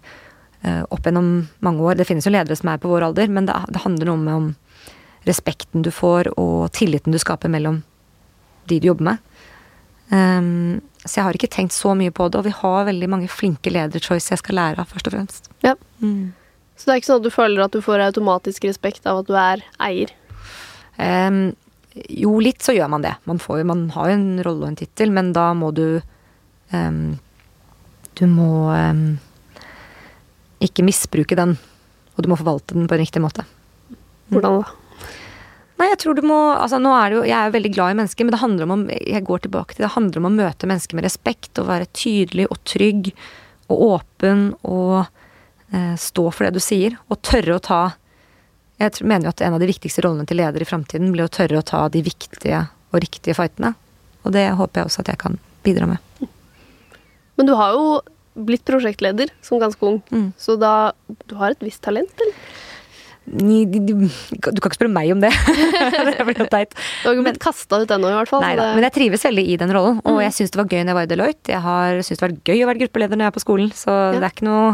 Speaker 2: eh, opp gjennom mange år. Det finnes jo ledere som er på vår alder, men det, det handler noe om respekten du får, og tilliten du skaper mellom de du jobber med. Um, så jeg har ikke tenkt så mye på det, og vi har veldig mange flinke lederchoice jeg skal lære av, først og fremst.
Speaker 1: Ja.
Speaker 2: Mm.
Speaker 1: Så det er ikke sånn at du føler at du får automatisk respekt av at du er eier?
Speaker 2: Um, jo, litt så gjør man det. Man, får, man har jo en rolle og en tittel, men da må du um, Du må ikke misbruke den, og du må forvalte den på en riktig måte.
Speaker 1: Hvordan da?
Speaker 2: Nei, jeg tror du må Altså, nå er det jo Jeg er jo veldig glad i mennesker, men det handler om å Jeg går tilbake til det handler om å møte mennesker med respekt og være tydelig og trygg og åpen og eh, stå for det du sier. Og tørre å ta Jeg tror, mener jo at en av de viktigste rollene til leder i framtiden blir å tørre å ta de viktige og riktige fightene. Og det håper jeg også at jeg kan bidra med.
Speaker 1: Men du har jo blitt prosjektleder som ganske ung,
Speaker 2: Mm.
Speaker 1: så da Du har et visst talent, eller?
Speaker 2: Ni- Du, kan ikke spørre meg om det. det blir jo teit.
Speaker 1: Du har ikke blitt kasta ut ennå, i hvert fall.
Speaker 2: Nei da, men jeg trives veldig i den rollen. Og jeg syns det var gøy når jeg var i Deloitte. Jeg har syntes det var gøy å være gruppeleder når jeg er på skolen, så det er ikke noe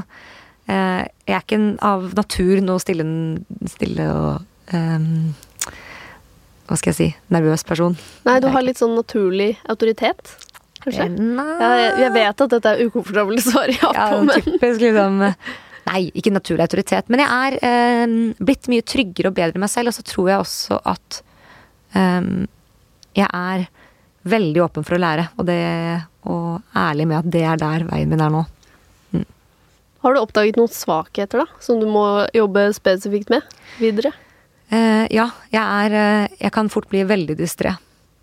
Speaker 2: eh, Jeg er ikke av natur noe stille, stille og um, Hva skal jeg si nervøs person.
Speaker 1: Nei, du har litt sånn naturlig autoritet, kanskje?
Speaker 2: Eh,
Speaker 1: Jeg, jeg vet at dette er ukomfortabelt svar ja
Speaker 2: ja,
Speaker 1: på, men
Speaker 2: typisk liksom Nei, ikke naturlig autoritet. Men jeg er eh, blitt mye tryggere og bedre i meg selv, og så tror jeg også at eh, jeg er veldig åpen for å lære, og, det, og ærlig med at det er der veien min er nå.
Speaker 1: har du oppdaget noen svakheter da, som du må jobbe spesifikt med videre?
Speaker 2: Eh, ja, jeg er eh, Jeg kan fort bli veldig distré.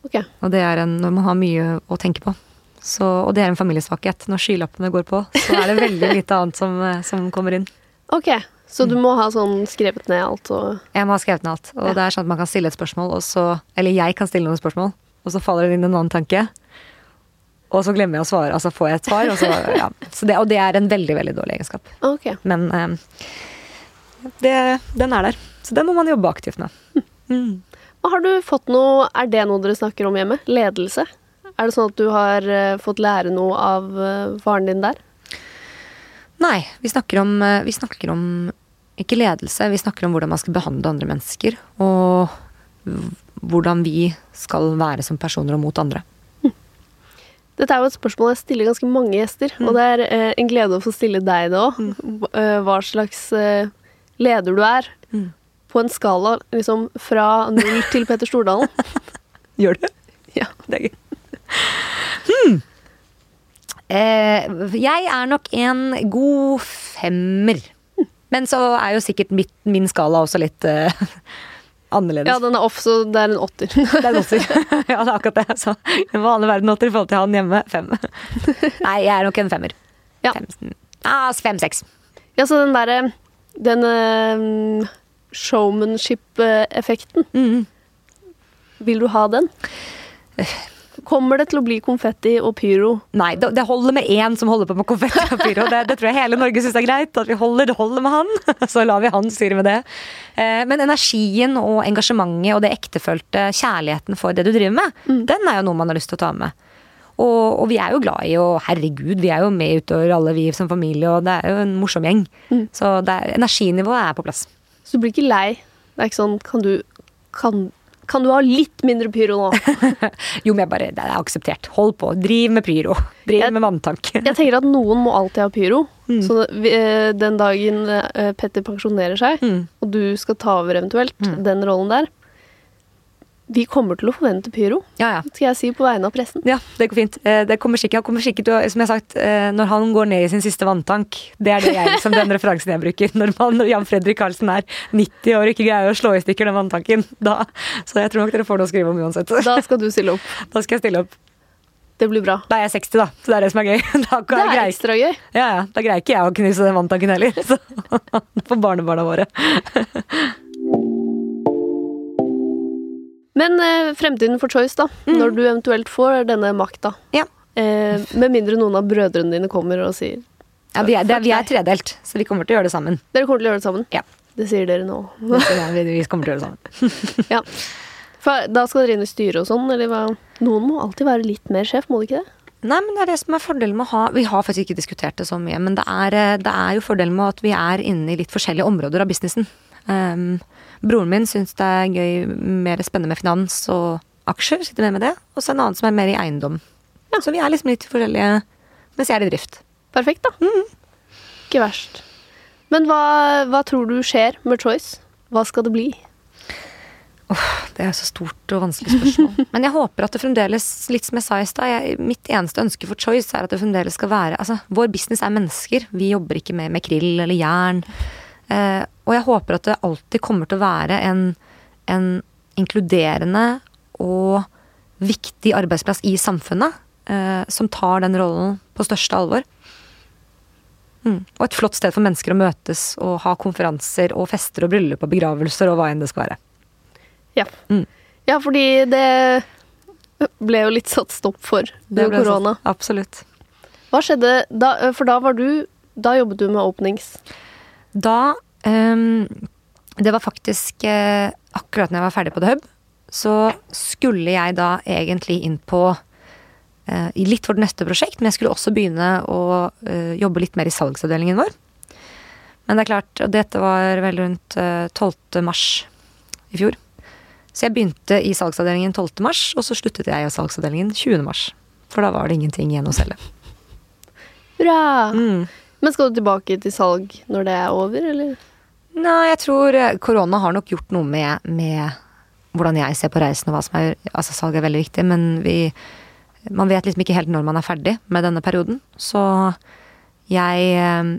Speaker 1: Okay.
Speaker 2: Og det er en, når man har mye å tenke på. Så, og det er en familiesvakhet. Når skylappene går på, så er det veldig lite annet som, eh, som kommer inn.
Speaker 1: Ok, så du må ha sånn skrevet ned alt og
Speaker 2: Jeg må ha skrevet ned alt. Og
Speaker 1: Ja.
Speaker 2: det er sånn at man kan stille et spørsmål, og så Eller jeg kan stille noen spørsmål, og så faller det inn en annen tanke. Og så glemmer jeg å svare, altså får jeg et svar, og så Ja. Så det, og det er en veldig, veldig dårlig egenskap.
Speaker 1: Okay.
Speaker 2: Men eh, det, den er der. Så den må man jobbe aktivt med. Mm.
Speaker 1: Har du fått noe Er det noe dere snakker om hjemme? Ledelse? Er det sånn at du har eh, fått lære noe av eh, faren din der?
Speaker 2: Nei, vi snakker om, eh, vi snakker om ikke ledelse, vi snakker om hvordan man skal behandle andre mennesker. Og hvordan vi skal være som personer og mot andre.
Speaker 1: Dette er jo et spørsmål jeg stiller ganske mange gjester, og det er eh, en glede å få stille deg det òg. hva slags eh, leder du er.
Speaker 2: Mm.
Speaker 1: På en skala liksom fra null til Petter Stordalen.
Speaker 2: Gjør det?
Speaker 1: Ja.
Speaker 2: Det er gøy. Hmm. Eh, jeg er nok en god femmer. Men så er jo sikkert mitt, min skala også litt eh, annerledes.
Speaker 1: Ja, den er off, så det er en åtter.
Speaker 2: Det er en åtter. ja, det er akkurat det. Så en vanlig verden åtter i forhold til han hjemme fem. Nei, jeg er nok en femmer.
Speaker 1: Ja.
Speaker 2: Fem, ah, fem-seks.
Speaker 1: Ja, så den derre Den uh, showmanship-effekten,
Speaker 2: Mm.
Speaker 1: vil du ha den? Kommer det til å bli konfetti og pyro?
Speaker 2: Nei, det, det holder med én som holder på med konfetti og pyro. Det, det tror jeg hele Norge syns er greit. At vi holder, det holder med han. Så lar vi han styre med det. Eh, Men energien og engasjementet og det ektefølte kjærligheten for det du driver med, den er jo noe man har lyst til å ta med. Og, og vi er jo glad i å Herregud, vi er jo med utover alle vi som familie, og det er jo en morsom gjeng. Så er, energinivået er på plass.
Speaker 1: Så du blir ikke lei? Det er ikke sånn Kan du, kan, kan du ha litt mindre pyro nå?
Speaker 2: Jo, men jeg bare, det er akseptert. Hold på. Driv med pyro. Driv
Speaker 1: Jeg-
Speaker 2: med vanntank.
Speaker 1: Jeg tenker at noen må alltid ha pyro. Så eh, den dagen eh, Petter pensjonerer seg,
Speaker 2: Mm.
Speaker 1: og du skal ta over eventuelt den rollen der Vi kommer til å forvente pyro,
Speaker 2: Ja, ja.
Speaker 1: skal jeg si på vegne av pressen.
Speaker 2: Ja, det går fint. Eh, Det kommer sikkert, kommer sikkert som jeg har sagt, eh, når han går ned i sin siste vanntank Det er det jeg, som den referansen jeg bruker. Når, man, når Jan Fredrik Karlsen er 90 år og ikke greier å slå i stykker den vanntanken. Da, så jeg tror nok dere får noe å skrive om uansett.
Speaker 1: Da skal du stille opp.
Speaker 2: Da skal jeg stille opp.
Speaker 1: Det blir bra.
Speaker 2: Da er jeg 60, da. Så det er det som er gøy. Da,
Speaker 1: Det er
Speaker 2: greier,
Speaker 1: ekstra gøy.
Speaker 2: ja, ja, da greier ikke jeg å knuse den vanntanken heller. Så for barnebarna våre.
Speaker 1: Men eh, fremtiden for Choice, da. Når du eventuelt får denne makta.
Speaker 2: Ja.
Speaker 1: Eh, med mindre noen av brødrene dine kommer og sier
Speaker 2: Ja, vi, er, det, vi er tredelt, så vi kommer til å gjøre det sammen.
Speaker 1: Dere kommer til å gjøre det sammen.
Speaker 2: Ja.
Speaker 1: Det sier dere nå.
Speaker 2: Vi, vi kommer til å gjøre det sammen.
Speaker 1: ja. For da skal dere inn i styret og sånn, eller hva? Noen må alltid være litt mer sjef, må de ikke det?
Speaker 2: Nei, men det er det som er fordelen med å ha Vi har faktisk ikke diskutert det så mye, men det er, eh, det er jo fordelen med at vi er inne i litt forskjellige områder av businessen. Um, broren min syns det er gøy, mer spennende med finans og aksjer, sitter med med det. Og så en annen som er mer i eiendom. Så vi er liksom litt forskjellige, mens jeg er i drift.
Speaker 1: Perfekt, da. Ikke verst. Men hva, hva tror du skjer med Choice? Hva skal det bli?
Speaker 2: Det er så stort og vanskelig spørsmål. Men jeg håper at det fremdeles, litt som jeg sa i stad, mitt eneste ønske for Choice er at det fremdeles skal være Altså, vår business er mennesker. Vi jobber ikke med, med krill eller jern. Eh, og jeg håper at det alltid kommer til å være en, en inkluderende og viktig arbeidsplass i samfunnet eh, som tar den rollen på største alvor. Mm. Og et flott sted for mennesker å møtes og ha konferanser og fester og bryllup og begravelser og hva enn det skal være.
Speaker 1: Ja.
Speaker 2: Mm.
Speaker 1: ja, fordi det ble jo litt satt stopp for med korona.
Speaker 2: Absolutt.
Speaker 1: Hva skjedde da? For da var du Da jobbet du med openings.
Speaker 2: Da um, Det var faktisk uh, akkurat når jeg var ferdig på The Hub, så skulle jeg da egentlig inn på uh, litt vårt neste prosjekt, men jeg skulle også begynne å uh, jobbe litt mer i salgsavdelingen vår. Men det er klart, og dette var vel rundt eh, 12. mars i fjor. Så jeg begynte i salgsavdelingen 12. mars, og så sluttet jeg i salgsavdelingen 20. mars. For da var det ingenting igjen å selge.
Speaker 1: Bra!
Speaker 2: Mm.
Speaker 1: Men skal du tilbake til salg når det er over, eller?
Speaker 2: Nei, jeg tror eh, korona har nok gjort noe med, med hvordan jeg ser på reisen og hva som er Altså, salg er veldig viktig, men vi Man vet liksom ikke helt når man er ferdig med denne perioden. Så jeg eh,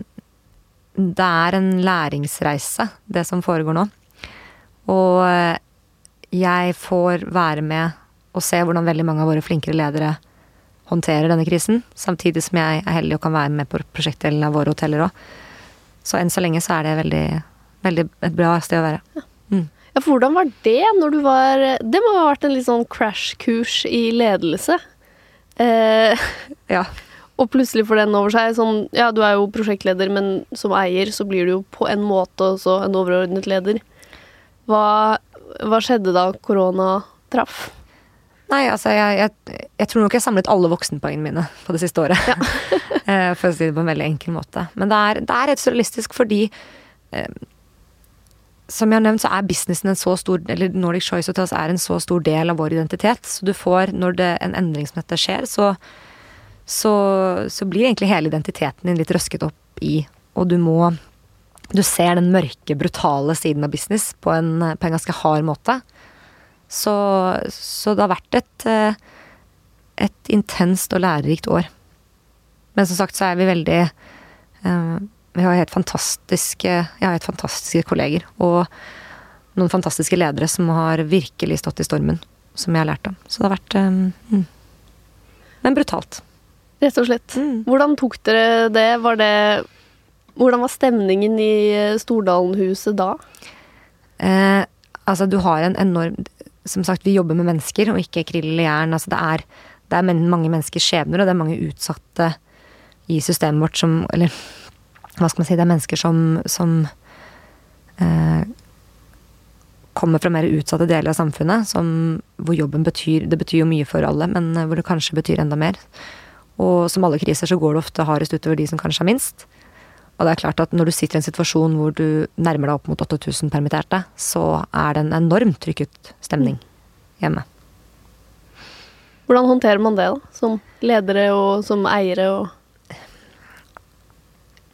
Speaker 2: Det er en læringsreise, det som foregår nå. Og eh, jeg får være med og se hvordan veldig mange av våre flinkere ledere håndterer denne krisen. Samtidig som jeg er heldig og kan være med på prosjektdelen av våre hoteller òg. Så enn så lenge så er det veldig, veldig et bra sted å være. Mm.
Speaker 1: Ja, for hvordan var det når du var Det må ha vært en litt sånn crash-kurs i ledelse. Eh,
Speaker 2: Ja.
Speaker 1: og plutselig får den over seg sånn Ja, du er jo prosjektleder, men som eier så blir du jo på en måte også en overordnet leder. Hva, hva skjedde da korona traff?
Speaker 2: Nei, altså jeg, jeg, jeg tror nok jeg samlet alle voksenpoengene mine på det siste året. Ja. For å si det på en veldig enkel måte. Men det er, det er rett surrealistisk fordi eh, som jeg har nevnt, så er businessen en så stor Eller Nordic Choice Hotels er en så stor del av vår identitet. Så du får, når det, en endring som dette skjer, så, så, så blir egentlig hele identiteten din litt røsket opp i, og du må Du ser den mørke, brutale siden av business på en, på en ganske hard måte. Så, så det har vært et, eh, et intenst og lærerikt år. Men som sagt så er vi veldig eh, Vi har helt fantastiske Jeg har helt fantastiske kolleger. Og, noen fantastiske ledere som har virkelig stått i stormen, som jeg har lært av. Så det har vært um, mm. Men brutalt.
Speaker 1: Rett og slett.
Speaker 2: Mm.
Speaker 1: Hvordan tok dere det? Var det Hvordan var stemningen i Stordalen-huset da?
Speaker 2: Eh, altså, du har en enorm Som sagt, vi jobber med mennesker, og ikke krill eller jern. Altså, det er, det er mange menneskers skjebner, og det er mange utsatte i systemet vårt som Eller hva skal man si? Det er mennesker som, som eh, kommer fra mer utsatte deler av samfunnet, som, hvor jobben betyr Det betyr jo mye for alle, men hvor det kanskje betyr enda mer. Og som alle kriser så går det ofte hardest utover de som kanskje har minst. Og det er klart at når du sitter i en situasjon hvor du nærmer deg opp mot 8000 permitterte, så er det en enormt trykket stemning hjemme.
Speaker 1: Hvordan håndterer man det, da? Som ledere og som eiere og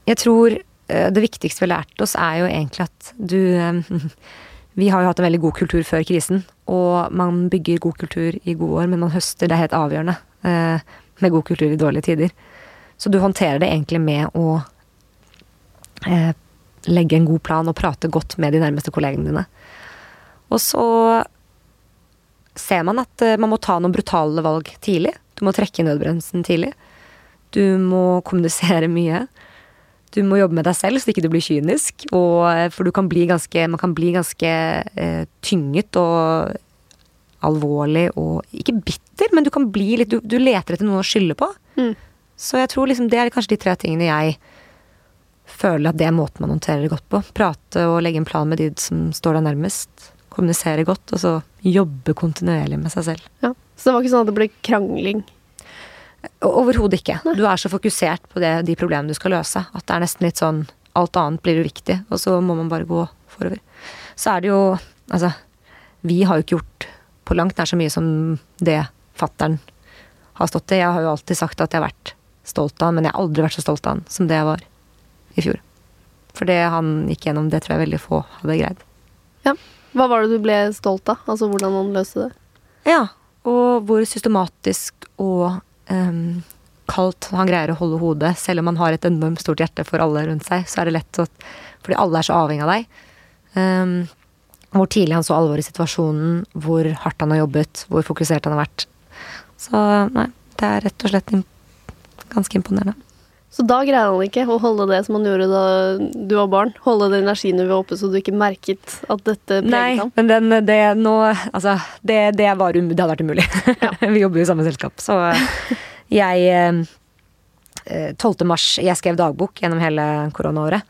Speaker 2: Jeg tror eh, det viktigste vi har lært oss, er jo egentlig at du eh, Vi har jo hatt en veldig god kultur før krisen, og man bygger god kultur i gode år, men man høster. Det er helt avgjørende eh, med god kultur i dårlige tider. Så du håndterer det egentlig med å eh, legge en god plan og prate godt med de nærmeste kollegene dine. Og så ser man at eh, man må ta noen brutale valg tidlig. Du må trekke i nødbremsen tidlig. Du må kommunisere mye. Du må jobbe med deg selv, så ikke du blir kynisk. Og, eh, for du kan bli ganske, man kan bli ganske eh, tynget og alvorlig og Ikke bitter, men du kan bli litt Du, du leter etter noen å skylde på.
Speaker 1: Mm.
Speaker 2: Så jeg tror liksom det er kanskje de tre tingene jeg føler at det er måten man håndterer godt på. Prate og legge en plan med de som står deg nærmest. Kommunisere godt, og så jobbe kontinuerlig med seg selv.
Speaker 1: Ja. Så det var ikke sånn at det ble krangling?
Speaker 2: Overhodet ikke. Du er så fokusert på det, de problemene du skal løse, at det er nesten litt sånn alt annet blir uviktig, og så må man bare gå forover. Så er det jo Altså, vi har jo ikke gjort på langt nær så mye som det fattern har stått i. Jeg har jo alltid sagt at jeg har vært stolt av han, men jeg har aldri vært så stolt av han som det jeg var i fjor. For det han gikk gjennom, det tror jeg veldig få hadde greid.
Speaker 1: Ja. Hva var det du ble stolt av? Altså hvordan han løste det?
Speaker 2: Ja, og hvor systematisk og um, kaldt han greier å holde hodet. Selv om han har et enormt stort hjerte for alle rundt seg, så er det lett å Fordi alle er så avhengig av deg. Um, hvor tidlig han så alvoret i situasjonen, hvor hardt han har jobbet, hvor fokusert han har vært. Så nei, det er rett og slett imp ganske imponerende.
Speaker 1: Så da greide han ikke å holde det som han gjorde da du var barn? Holde det energinivået oppe så du ikke merket at dette preget
Speaker 2: Nei,
Speaker 1: ham?
Speaker 2: men den, det nå Altså, det, det, var, um, det hadde vært umulig. Vi jobber jo i samme selskap, så jeg eh, 12. mars Jeg skrev dagbok gjennom hele koronaåret.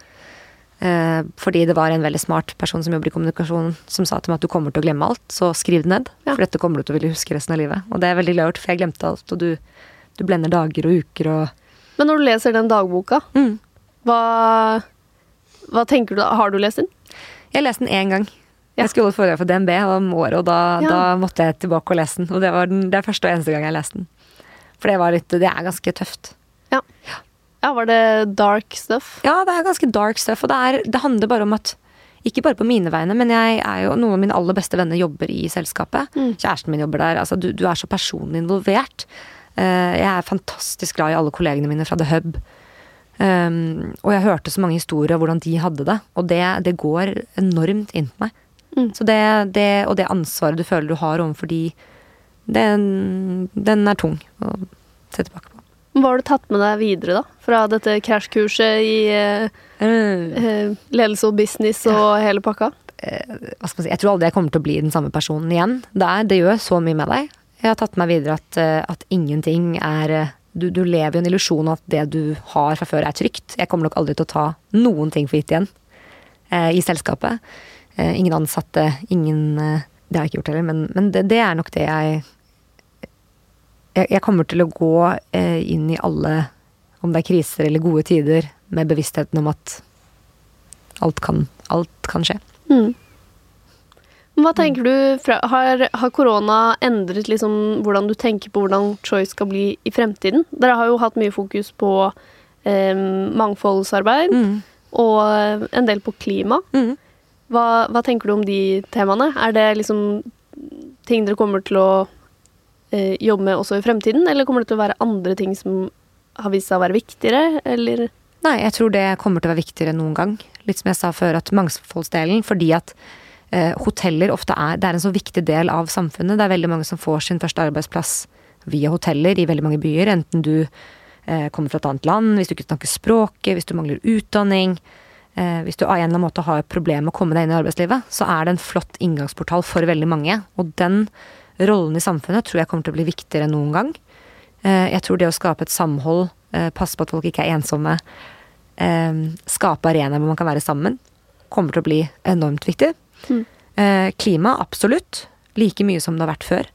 Speaker 2: Eh, fordi det var en veldig smart person som jobber i kommunikasjon som sa til meg at du kommer til å glemme alt, så skriv det ned.
Speaker 1: Ja.
Speaker 2: For dette kommer du til å ville huske resten av livet. Og det er veldig glad for jeg glemte alt. Og du, du blender dager og uker og
Speaker 1: Men når du leser den dagboka,
Speaker 2: mm.
Speaker 1: hva, hva tenker du da? Har du lest den?
Speaker 2: Jeg leste den én gang.
Speaker 1: Ja.
Speaker 2: Jeg skulle holde foredrag for DNB om året, og da,
Speaker 1: Ja.
Speaker 2: da måtte jeg tilbake og lese den. Og det var den, det er første og eneste gang jeg leste den. For det var litt Det er ganske tøft.
Speaker 1: Ja, var det dark stuff?
Speaker 2: Ja, det er ganske dark stuff, og det, er, det handler bare om at ikke bare på mine vegne, men jeg er jo, noen av mine aller beste venner jobber i selskapet.
Speaker 1: Mm.
Speaker 2: Kjæresten min jobber der. Altså, du, du er så personlig involvert. Eh, jeg er fantastisk glad i alle kollegene mine fra The Hub. Um, og jeg hørte så mange historier om hvordan de hadde det, og det, det går enormt inn på meg.
Speaker 1: Mm.
Speaker 2: Så det, det, og det ansvaret du føler du har overfor de, den, den er tung å se tilbake på.
Speaker 1: Hva har du tatt med deg videre, da? Fra dette krasjkurset i mm. ledelse og business og hele pakka?
Speaker 2: hva skal man si, Jeg tror aldri jeg kommer til å bli den samme personen igjen. Det, er, det gjør så mye med deg. Jeg har tatt med meg videre at, eh, at ingenting er eh, du, du lever i en illusjon av at det du har fra før, er trygt. Jeg kommer nok aldri til å ta noen ting for gitt igjen eh, i selskapet. Eh, ingen ansatte, ingen eh, Det har jeg ikke gjort heller, men, men det, det er nok det jeg jeg, jeg kommer til å gå eh, inn i alle, om det er kriser eller gode tider, med bevisstheten om at alt kan, alt kan skje.
Speaker 1: Mm. Hva tenker du fra, har, har korona endret liksom hvordan du tenker på hvordan Choice skal bli i fremtiden? Dere har jo hatt mye fokus på eh, mangfoldsarbeid
Speaker 2: Mm.
Speaker 1: og en del på klima.
Speaker 2: Mm.
Speaker 1: Hva, hva tenker du om de temaene? Er det liksom ting dere kommer til å eh, jobbe med også i fremtiden, eller kommer det til å være andre ting som har vist seg å være viktigere, eller
Speaker 2: Nei, jeg tror det kommer til å være viktigere enn noen gang. Litt som jeg sa før, at mangfoldsdelen, fordi at eh, hoteller ofte er Det er en så viktig del av samfunnet. Det er veldig mange som får sin første arbeidsplass via hoteller i veldig mange byer. Enten du eh, kommer fra et annet land, hvis du ikke snakker språket, hvis du mangler utdanning. Eh, hvis du av en eller annen måte har et problem med å komme deg inn i arbeidslivet, så er det en flott inngangsportal for veldig mange. Og den rollen i samfunnet tror jeg kommer til å bli viktigere enn noen gang. Eh, jeg tror det å skape et samhold, eh, passe på at folk ikke er ensomme, eh, skape arenaer hvor man kan være sammen, kommer til å bli enormt viktig.
Speaker 1: Mm.
Speaker 2: Eh, klima, absolutt. Like mye som det har vært før.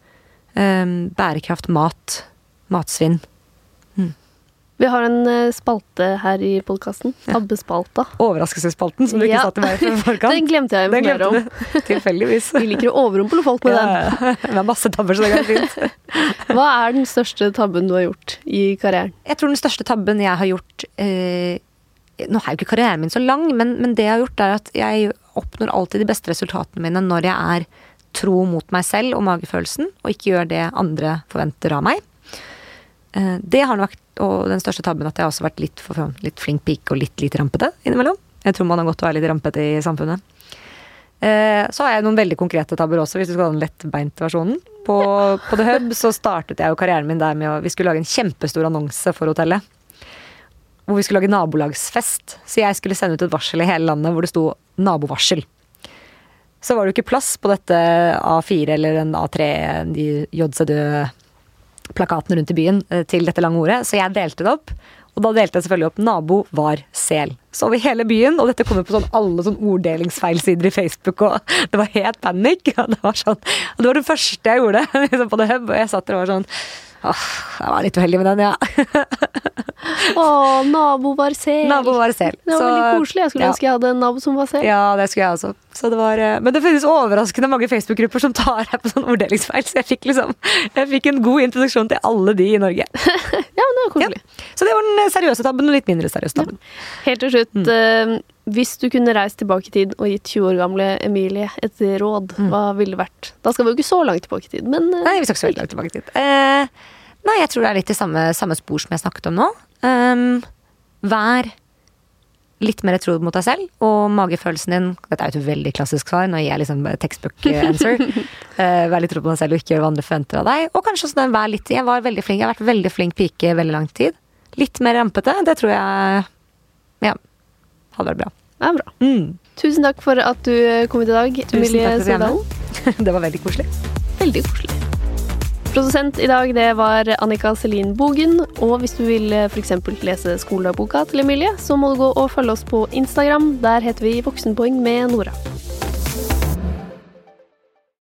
Speaker 2: Eh, bærekraft, mat, matsvinn.
Speaker 1: Vi har en eh, spalte her i podkasten. Tabbespalta.
Speaker 2: Overraskelsesspalten som du ikke
Speaker 1: Ja.
Speaker 2: sa til meg i forkant.
Speaker 1: Den glemte jeg å informere om.
Speaker 2: Tilfeldigvis.
Speaker 1: Vi liker å overrumple folk med den.
Speaker 2: Vi er masse tabber, så det går fint.
Speaker 1: Hva er den største tabben du har gjort i karrieren?
Speaker 2: Jeg tror den største tabben jeg har gjort eh, Nå er jo ikke karrieren min så lang, men, men det jeg har gjort, er at jeg oppnår alltid de beste resultatene mine når jeg er tro mot meg selv og magefølelsen, og ikke gjør det andre forventer av meg. Eh, det har nok vært og den største tabben at jeg har også vært litt, for, litt flink pike og litt lite rampete innimellom. Jeg tror man har godt å være litt rampete i samfunnet. Eh, Så har jeg noen veldig konkrete tabber også, hvis du skal ha den lettbeinte versjonen. På, på The Hub så startet jeg jo karrieren min der med å Vi skulle lage en kjempestor annonse for hotellet. Hvor vi skulle lage nabolagsfest. Så jeg skulle sende ut et varsel i hele landet hvor det sto 'nabovarsel'. Så var det jo ikke plass på dette A4 eller en A3, de JCD-plakatene rundt i byen, eh, til dette lange ordet, så jeg delte det opp. Og da delte jeg selvfølgelig opp 'nabo var sel'. Så over hele byen, og dette kom jo på sånn alle sånn orddelingsfeilsider i Facebook, og det var helt panikk. Og det var sånn, og det var det første jeg gjorde liksom på The Hub, og jeg satt der og var sånn Åh, jeg var litt uheldig med den, ja.
Speaker 1: Å, nabo var sel.
Speaker 2: Nabo var sel.
Speaker 1: Det var
Speaker 2: Så-
Speaker 1: veldig koselig. Jeg skulle
Speaker 2: ja.
Speaker 1: ønske jeg hadde en nabo som var sel.
Speaker 2: Ja, det skulle jeg også. Så det var, eh, men det finnes overraskende mange Facebook-grupper som tar deg på sånn orddelingsfeil, så jeg fikk liksom Jeg fikk en god introduksjon til alle de i Norge.
Speaker 1: Ja, men det var koselig.
Speaker 2: Så det var den seriøse tabben, og litt mindre seriøse tabben.
Speaker 1: Helt til slutt,
Speaker 2: Mm.
Speaker 1: uh, hvis du kunne reist tilbake i tid og gitt 20 år gamle Emilie et råd, hva ville det vært? Da skal vi jo ikke så langt tilbake i tid, men eh,
Speaker 2: Mm. Nei, vi skal ikke så langt tilbake i tid. Uh, nei, jeg tror det er litt i samme, samme spor som jeg snakket om nå. Um, vær litt mer tro mot deg selv, og magefølelsen din Dette er jo et veldig klassisk svar, nå gir jeg liksom textbook answer. uh, vær litt tro på deg selv og ikke gjør hva andre forventer av deg. Og kanskje den vær litt Jeg var veldig flink, jeg har vært veldig flink pike veldig lang tid. Litt mer rampete, det tror jeg Ja, hadde vært bra.
Speaker 1: det er bra.
Speaker 2: Mm.
Speaker 1: Tusen takk for at du eh, kom hit i dag, Emilie
Speaker 2: Sødalen. er. Det var veldig koselig.
Speaker 1: Veldig koselig. Produsent i dag det var Annika Selin Bogen. Og hvis du vil f.eks. lese skoledagboka til Emilie, så må du gå og følge oss på Instagram. Der heter vi Voksenpoeng med Nora.